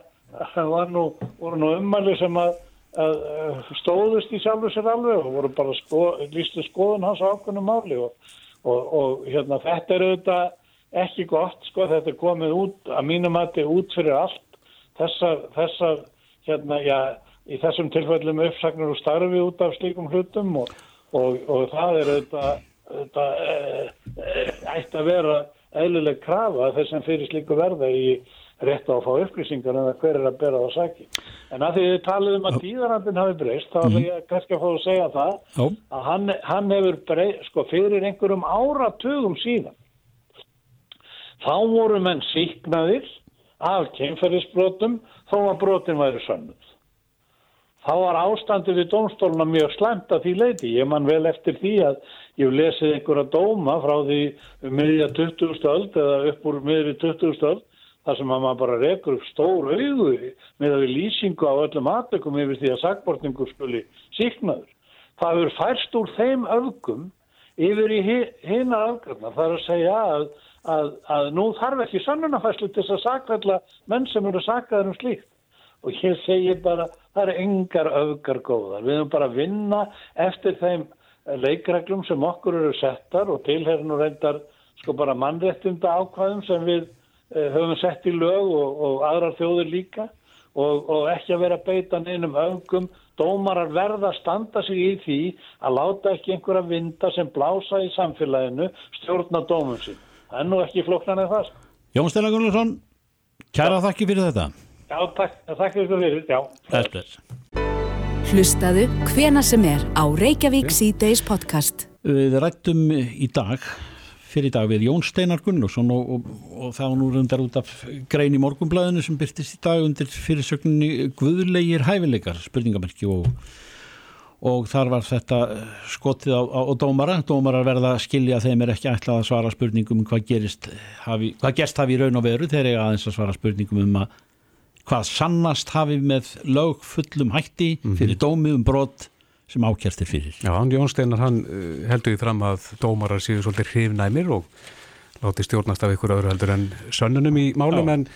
var nú, voru nú ummæli sem að, að stóðust í sjálfu sér alveg og voru bara sko, lístu skoðun hans ákveðnum máli og, og, og hérna þetta er auðvitað ekki gott sko. Þetta er komið út að mínum að þetta er út fyrir allt. Þessar, þessar hérna já í þessum tilfellum uppsagnur og starfi út af slíkum hlutum og það er auðvitað, auðvitað e, e, ætti að vera eðlileg krafa þess að fyrir slíku verða í rétt á að fá upplýsingar en að hver er að bera það sæki. En að því þið talið um að tíðarandin hafi breyst, þá er mm. ég kannski að fá að segja það að hann, hann hefur breyst, sko, fyrir einhverjum áratugum síðan. Þá voru menn síknaðir af kemferðisbrotum þó að brotin væri sönnuð þá var ástandi við dómstóluna mjög slemt að því leiti. Ég man vel eftir því að ég lesið einhverja dóma frá því miðja 20. öld eða upp úr miðri 20. öld þar sem maður bara rekur upp stór auðu með að við lýsingu á öllum aðtökum yfir því að sagbortningu skuli síknaður. Það hefur færst úr þeim öfgum yfir í hina öfgarna. Það er að segja að, að, að nú þarf ekki sannunafæslu til þess að sakvælla menn sem eru sakkaður um slíkt og ég segi bara það er engar öfgar góðar. Við erum bara að vinna eftir þeim leikreglum sem okkur eru settar og tilherinu reyndar sko bara mannréttinda ákvæðum sem við eh, höfum sett í lög og, og aðrar þjóðir líka og, og ekki að vera beitan einum öfgum. Dómarar verða að standa sig í því að láta ekki einhverja vinda sem blása í samfélaginu stjórna dómum sín. Það er nú ekki flokknan eða það. Jón Steinar Gunnarsson, kæra þakki fyrir þetta. Já, takk, takk fyrir fyrir, já. Þetta er. Hlustaðu hvena sem er á Reykjavík C-Days podcast. Við rættum í dag, fyrir dag við Jón Steinar Gunnarsson og, og, og var nú rundar út af grein í morgumblæðinu sem byrtist í dag undir fyrirsögninni Guðlegir hæfileikar, spurningamerki og og þar var þetta skotið á, á, á dómara, dómara verða að skilja þeim er ekki ætlað að svara spurningum um hvað gerist hafi, hvað gerst hafi í raun og veru. Þegar ég aðeins að svara spurningum um að hvað sannast hafi með lögfullum hætti mhm. fyrir dómi um brot sem ákjærstir fyrir. Já, hann Jón Steinar hann uh, heldur því fram að dómarar séu svolítið hrifnæmir og láti stjórnast af ykkur öðru heldur en sönnunum í málum Já. en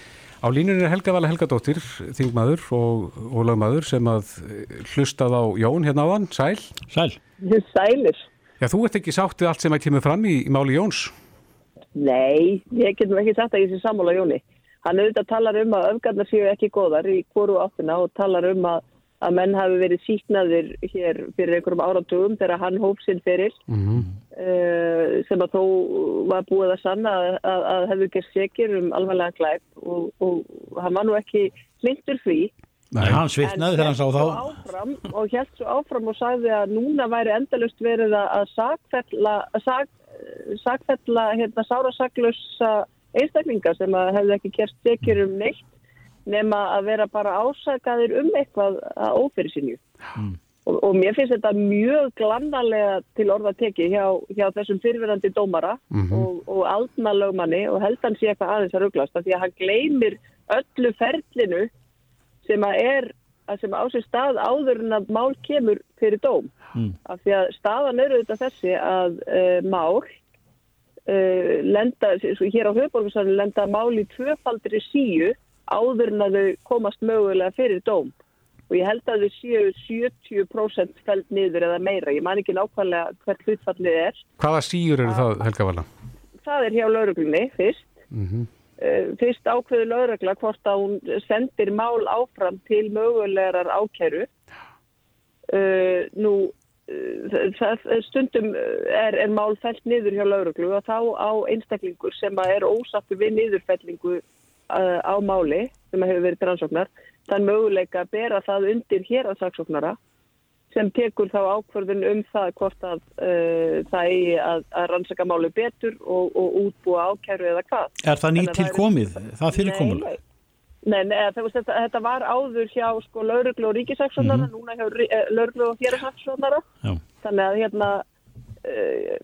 á línunni er Helga Vala Helgadóttir, þingmaður og, og lagmaður sem að uh, hlustað á Jón hérna á hann, Sæl. Sæl. Sælir. Já, þú ert ekki sáttið allt sem að kemur fram í, í máli Jóns? Nei, ég getum ekki sagt að ég sé sammála Jóni. Hann auðvitað talar um að öfgarnar séu ekki góðar í hvoru áttina og talar um að, að menn hafi verið síknaðir hér fyrir einhverjum áratugum þegar hann hóf sinn fyrir mm -hmm. uh, sem að þó var búið að sanna að, að, að hefðu gert sekir um alveglega glæp og, og hann var nú ekki hlindur því. Nei, hann svitnaði þegar hann sá þá. Áfram, og helt svo áfram og sagði að núna væri endalust verið að sagfella, sag, sagfella hérna, sárasaglösa einstaklingar sem að hefðu ekki kerst sekjur um neitt nema að vera bara ásakaðir um eitthvað að ófyrir sinju. Mm. Og, og mér finnst þetta mjög glannalega til orða tekið hjá, hjá þessum fyrirverandi dómara mm -hmm. og, og aldna lögmanni og held hann sé eitthvað aðeins að rugglast af því að hann gleymir öllu ferlinu sem að er að sem á sér stað áður en að mál kemur fyrir dóm. Mm. Af því að staðan eru þetta þessi að uh, mál uh, lenda, hér á höfborgarsvæðinu lenda máli tvöfaldri síu áður en að þau komast mögulega fyrir dóm og ég held að þau séu 70% fælt niður eða meira, ég man ekki nákvæmlega hvert hlutfallið er. Hvaða síur eru það Helga Vala? það er hjá lauruglunni fyrst. Mm -hmm. fyrst ákveður laurugla hvort að hún sendir mál áfram til mögulegar ákæru. Uh, nú, það, stundum er, er mál fælt niður hjá lauruglu og þá á einstaklingur sem er ósattu við niðurfellingu á máli sem hefur verið rannsóknar, þann möguleika að bera það undir hér að saksóknara sem tekur þá ákvörðun um það hvort að uh, það eigi að, að rannsaka máli betur og, og útbúa ákæru eða hvað. Er það nýtt til komið? Það fyrir komul? Nei, nei, nei það, þetta, þetta var áður hjá sko lauruglu og ríkisaksónara, mm -hmm. núna hjá uh, lauruglu og hérasaksónara. Þannig að hérna uh,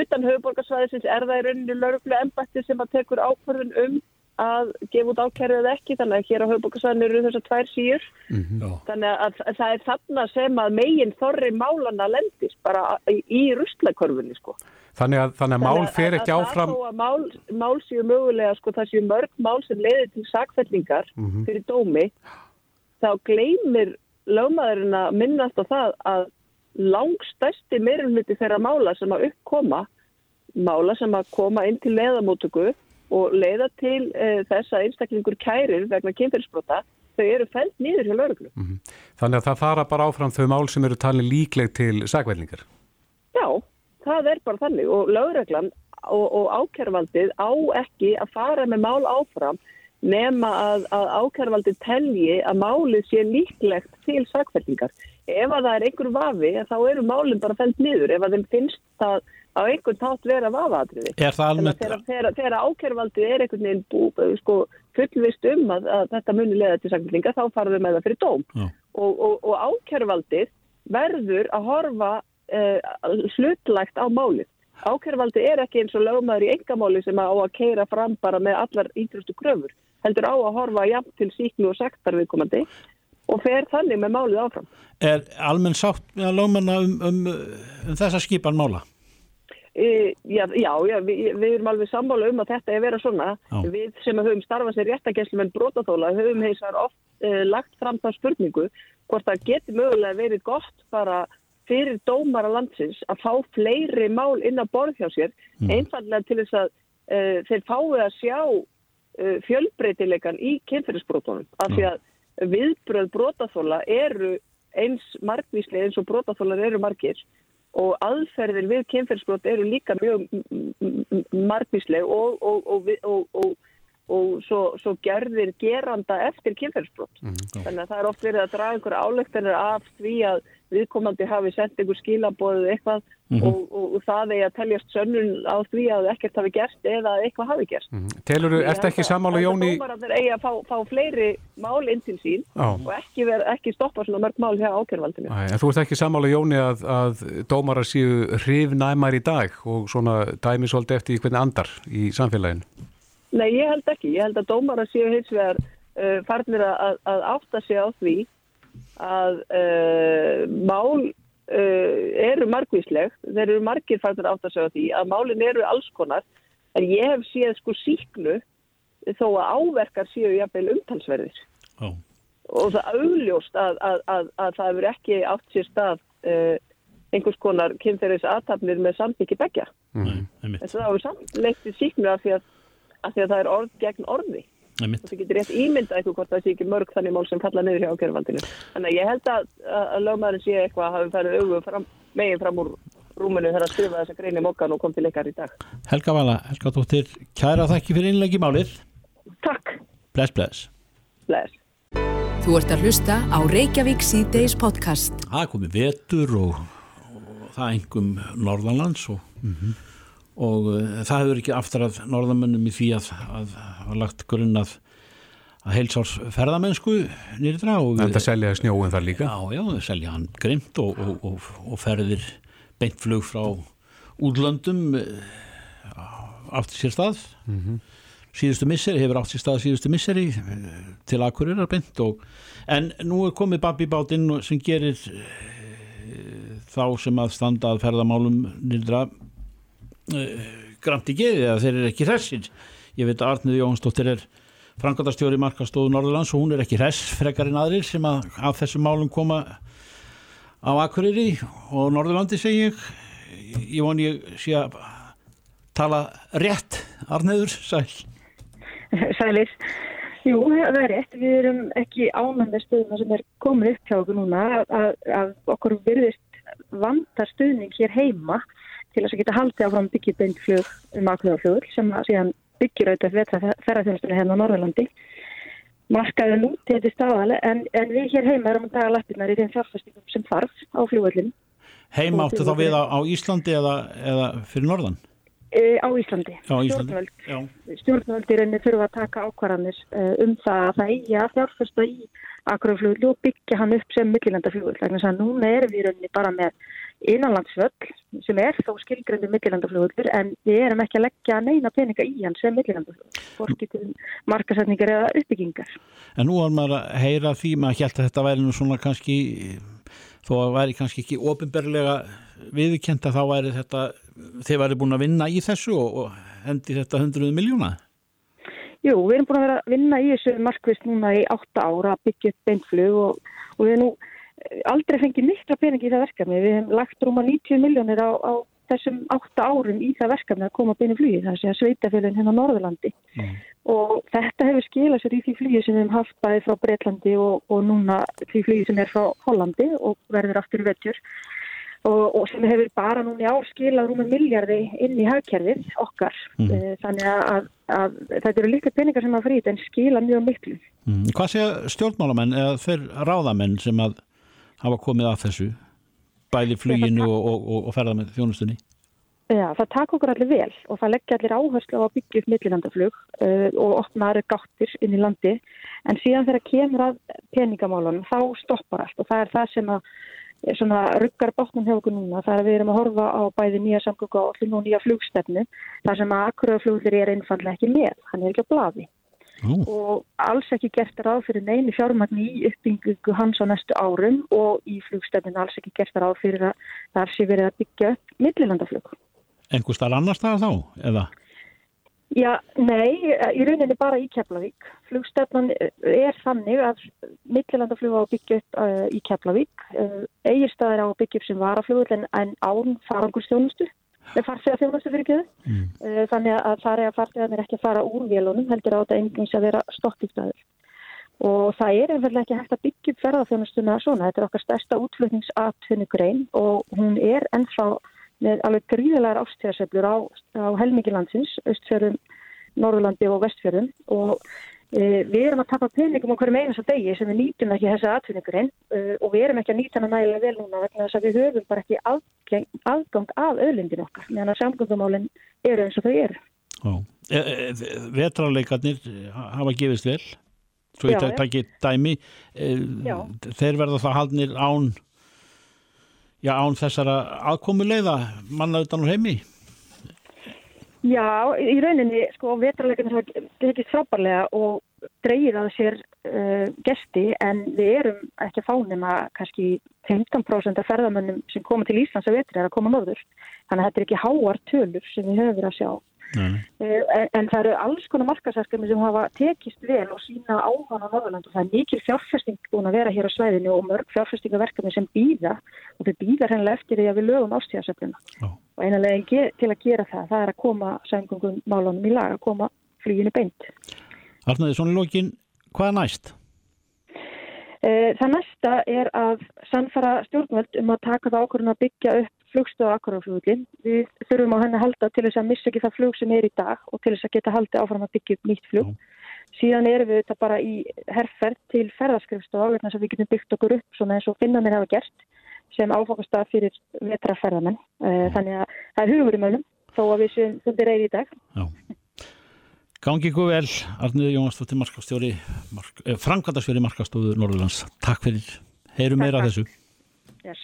utan höfuborgarsvæðisins er það í rauninni lauruglu embætti sem að tekur ákvörðun um að gefa út ákæru eða ekki þannig að hér á höfbúkarsvæðinu eru þessar tvær síur mm -hmm. þannig að, að það er þarna sem að megin þorri málana lendist bara í, rustleikörfunni sko. Þannig að, þannig að mál fer ekki áfram að, að mál, mál séu mögulega sko, það séu mörg mál sem leiðir til sakfellingar mm -hmm. fyrir dómi þá gleymir lögmaðurinn að minnast á það að langstæsti meirumluti þeirra mála sem að uppkoma mála sem að koma inn til leðamótöku og leiða til uh, þess að einstaklingur kærir vegna kynferðsbrota þau eru fælt nýður hjá lauruglu. Mm -hmm. Þannig að það fara bara áfram þau mál sem eru talin líkleg til sagveldingar? Já, það er bara þannig og lauruglan og, og ákjærvaldið á ekki að fara með mál áfram nema að, að ákjærvaldið telji að málið sé líklegt til sagveldingar. Ef að það er einhver vafi þá eru málinn bara fælt nýður. Ef að þeim finnst það á einhvern tátt vera vafaðatriði. Er það alveg? Þegar ákjörvaldi er einhvern veginn bú, sko, fullvist um að, að þetta muni leða til sanglinga þá farum við með það fyrir dóm. Og, og, og ákjörvaldi verður að horfa eh, slutlægt á málið. Ákjörvaldi er ekki eins og lögmaður í engamáli sem á að keira fram bara með allar ídrustu kröfur. Heldur á að horfa jafn til síknu og sektar viðkomandi og fer þannig með málið áfram. Er almenn sátt með að lögmanna um, um, um þessa skipan mála? E, já, já, já við, við erum alveg sammála um að þetta er vera svona. Já. Við sem höfum starfað sér réttakesslu með brotaþóla höfum heisar oft uh, lagt fram það spurningu hvort það getur mögulega verið gott bara fyrir dómara landsins að fá fleiri mál inn á borð hjá sér mm. einfallega til þess að uh, þeir fái að sjá uh, fjölbreytilegan í kynferðisbrotunum af því að viðbröð brotaþóla eru eins margvíslega eins og brotaþólar eru margir. Og aðferðir við kynferðsbrot eru líka mjög margvísleg og, og, og, og svo, svo gerðir geranda eftir kynferðsbrot. Mm, Þannig að það er oft verið að draga einhverja álöktanir af því að viðkomandi hafi sendt einhver skilabóðu eitthvað mm -hmm. og, og, og það er að teljast sönnun á því að ekkert hafi gerst eða eitthvað hafi gerst. Mm -hmm. Telur þú, ert ekki samála Jóni? Það er dómarannir eigi að fá, fá fleiri mál inn til sín ah. og ekki, ver, ekki stoppa svona mörg mál hjá ákjörvaldinu. En þú ert ekki samála Jóni að, að dómarar séu hrifnæmar í dag og svona dæmi svolítið eftir hvernig andar í samfélaginu? Nei, ég held ekki. Ég held að dómarar séu hins vegar uh, farnir að, að átta sig á því að uh, mál uh, eru margvísleg, þeir eru margir átt að segja því að málin eru alls konar, en ég hef séð sko síknu þó að áverkar séu jafnveil umtalsverðir oh. og það augljóst að, að, að, að það hefur ekki átt sér stað uh, einhvers konar kynferðis aðtapnir með samtíki begja. Mm. En það hefur samt leikt í síknu af því að það er orð gegn orði. Það getur rétt ímynda eitthvað hvort það sé ekki mörg þannig mál sem falla niður hjá ákjöruvaldinu þannig að ég held að, að lögmaðurinn sé eitthvað að hafi færið auðu fram, megin fram úr rúmunu þegar að skrifa þessa greini mokkan og kom til ykkar í dag. Helga Vala, Helga Dóttir, kæra þakki fyrir innleggi málið. Takk. Bless, bless. Bless. Þú ert að hlusta á Reykjavík C-Days podcast. Það komið vetur og, og það engum Norðalands og mm -hmm og uh, það hefur ekki aftur að norðamönnum í því að hafa lagt grunn að að heilsárs ferðamennsku nýrðra En það selja snjóin þar líka? Já, já, það selja hann grimt og, og, og, og ferðir beintflug frá útlöndum átt sér stað mm -hmm. síðustu misseri, hefur átt sér stað síðustu misseri eh, til akkurirar beint en nú er komið babbi bátinn sem gerir eh, þá sem að standa að ferðamálum nýrðra gramt í geði að þeir eru ekki hressir ég veit að Arnið Jónsdóttir er frangatastjóri markastóðu Norðurlands og hún er ekki hress frekar en aðrir sem að af þessum málum koma á Akureyri og Norðurlandi segi ég ég von ég sé að tala rétt, Arneður, sæl. Sælir. Jú, það er rétt. Við erum ekki ánægða stöðuna sem er komin upp hjá okkur núna að, að okkur virðist vanda stuðning hér heima til þess að geta haldið áfram byggjið beintflög um aðkvæðarflögur sem að síðan byggjur auðvitað vetra ferðarþjónastunni hérna á Norðurlandi. Markaðu nú til þetta staðal en, en við hér heima erum að daga lappirnar í þeim fjárfæstingum sem þarf á fljóðvöldinu. Heima áttu þá við á, á Íslandi eða, eða fyrir Norðan? E, á Íslandi. Já, Íslandi. Stjórnvöld. Stjórnvöldirinn þurfa að taka ákvarðanir uh, um það að það eigi að fjárfæsta í aðkvæðarfljóðlu og byggja hann upp sem millilandafljóðvöld. Þannig að núna erum við rauninni bara með innanlandsvöll sem er þó skilgröndu millilandafljóður en við erum ekki að leggja neina peninga í hann sem millilandafljóður fórski til markasetningar eða uppbyggingar. En nú var maður að heyra því maður held að þetta væri nú svona kannski þó að væri kannski ekki ofinberlega viðkjent að þá væri þetta þeir væri búin að vinna í þessu og, hendi þetta hundruð miljóna Jú, við erum búin að vera að vinna í þessu markvist núna í átta ára að byggja upp beinflug og, og við erum nú aldrei fengið mikla peningi í það verkefni. Við hefum lagt rúma 90 miljónir á, á þessum 8 árum í það verkefni að koma beinu flugi, það sé að sveitafélun hérna á Norðurlandi mm. og þetta hefur skilað sér í því flugi sem við hefum haft bæði frá Breitlandi og, og núna því flugi sem er frá Hollandi og verður aftur vettjur og, og sem hefur bara núna í ár skilað rúma miljardi inn í hagkerfið okkar mm. þannig að, að þetta eru líka peningar sem að frýta en skila mjög miklu. Mm. Hvað sé stjórnmálamenn eða þeir ráðamenn sem að hafa komið að þessu bæði fluginu og, og, og, ferða með þjónustunni? Já, það takk okkur allir vel og það leggja allir áherslu á að byggja upp millilandaflug uh, og opna aðra gáttir inn í landi. En síðan þegar kemur að peningamálunum þá stoppar allt og það er það sem að svona ruggar bátnum hjá okkur núna. Það er að við erum að horfa á bæði nýja samgöngu og nýja flugstefnu þar sem að akkuröðafluglir er einfallega ekki með, hann er ekki á blaði Nú. og alls ekki gert ráð fyrir neini fjármagni í uppbyggingu hans á næstu árum og í flugstefninu alls ekki gert ráð fyrir að það sé verið að byggja upp millilandaflug. Engur starf annar starf þá, eða? Já, nei, í rauninni bara í Keflavík. Flugstefnan er þannig að millilandaflug á að byggja upp uh, í Keflavík. Uh, Egirstaðir á að byggja upp sem varaflugur en, en án farangurstjónustu með farþega þjónustu fyrir göðu mm. Eh, þannig að það er að farþegarnir ekki að fara úr vélunum heldur á þetta einhvers að vera stokkistæður og það er einfallega ekki hægt að byggja upp ferðarþjónustuna svona, þetta er okkar stærsta útflutningsatvinni grein og hún er ennþá með alveg gríðilegar ástíðarseflur á, á helmingilandsins, Östfjörðum, Norðurlandi og Vestfjörðum. Og Eh, við erum að tapa peningum hverju meina svo degi sem við nýtum ekki þessi atvinningurinn uh, og við erum ekki að nýta hana nægilega vel núna vegna þess að við höfum bara ekki aðgang, af öðlindin okkar meðan að samgöngumálinn eru eins og þau eru. E, e, Vetrarleikarnir hafa gefist vel, svo ég takk ekki dæmi, e, þeir verða það haldnir án, já, án þessara aðkomuleiða manna utan úr heimi? Já, í rauninni, sko, vetrarleikarnir hafa tekist frábærlega og dreyið að sér uh, gesti en við erum ekki að fá nema kannski 15% af ferðamönnum sem koma til Íslands að vetri er að koma norður. Þannig að þetta er ekki háar tölur sem við höfum verið að sjá. Uh, en, en það eru alls konar markasarskami sem hafa tekist vel og sína áhann á Norðurland og það er mikil fjárfesting búin að vera hér á svæðinu og mörg fjárfestingaverkefni sem býða og við býða hennilega eftir því að við lögum ástíðasöfluna. Oh. Og einanlega til að gera það, það er að koma sængungum málunum í lag, að koma flýjunu beint. Arnaði, svona lókin, hvað er næst? Uh, það næsta er að sannfara stjórnvöld um að taka það ákvörðun að byggja upp flugstöðu á akkuraflugulin. Við þurfum á henni að halda til þess að missa ekki það flug sem er í dag og til þess að geta haldið áfram að byggja upp nýtt flug. Já. Síðan erum við þetta bara í herrferð til ferðarskrifstofa vegna þess að við getum byggt okkur upp svona eins og finnanir hafa gert sem áfokast að fyrir vetraferðamenn. Eh, þannig að það er hugur í mönum þó að við séum þetta reyði í dag. Já. Gangi ykkur vel, Arniður Jónastóttir, markastjóri, mark, eh, framkvæmdarsfjöri markastóður Norðurlands. Takk fyrir. Heyru meira af þessu. Yes.